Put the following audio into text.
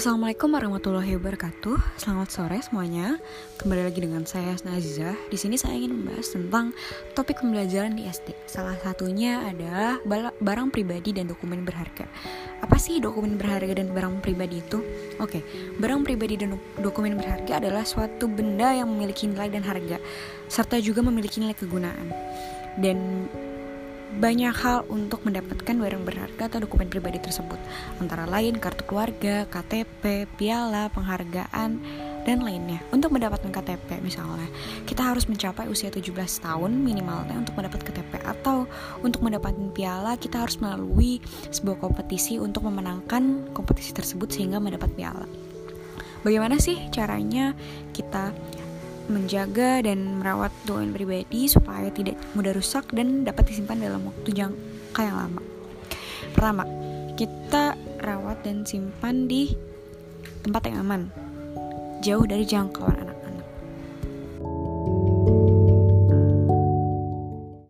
Assalamualaikum warahmatullahi wabarakatuh. Selamat sore semuanya. Kembali lagi dengan saya Nazizah. Di sini saya ingin membahas tentang topik pembelajaran di SD. Salah satunya adalah barang pribadi dan dokumen berharga. Apa sih dokumen berharga dan barang pribadi itu? Oke, barang pribadi dan dokumen berharga adalah suatu benda yang memiliki nilai dan harga serta juga memiliki nilai kegunaan. Dan banyak hal untuk mendapatkan barang berharga atau dokumen pribadi tersebut, antara lain kartu keluarga, KTP, piala, penghargaan, dan lainnya. Untuk mendapatkan KTP misalnya, kita harus mencapai usia 17 tahun minimalnya untuk mendapat KTP atau untuk mendapatkan piala kita harus melalui sebuah kompetisi untuk memenangkan kompetisi tersebut sehingga mendapat piala. Bagaimana sih caranya kita menjaga dan merawat dokumen pribadi supaya tidak mudah rusak dan dapat disimpan dalam waktu jangka yang lama. Pertama, kita rawat dan simpan di tempat yang aman, jauh dari jangkauan anak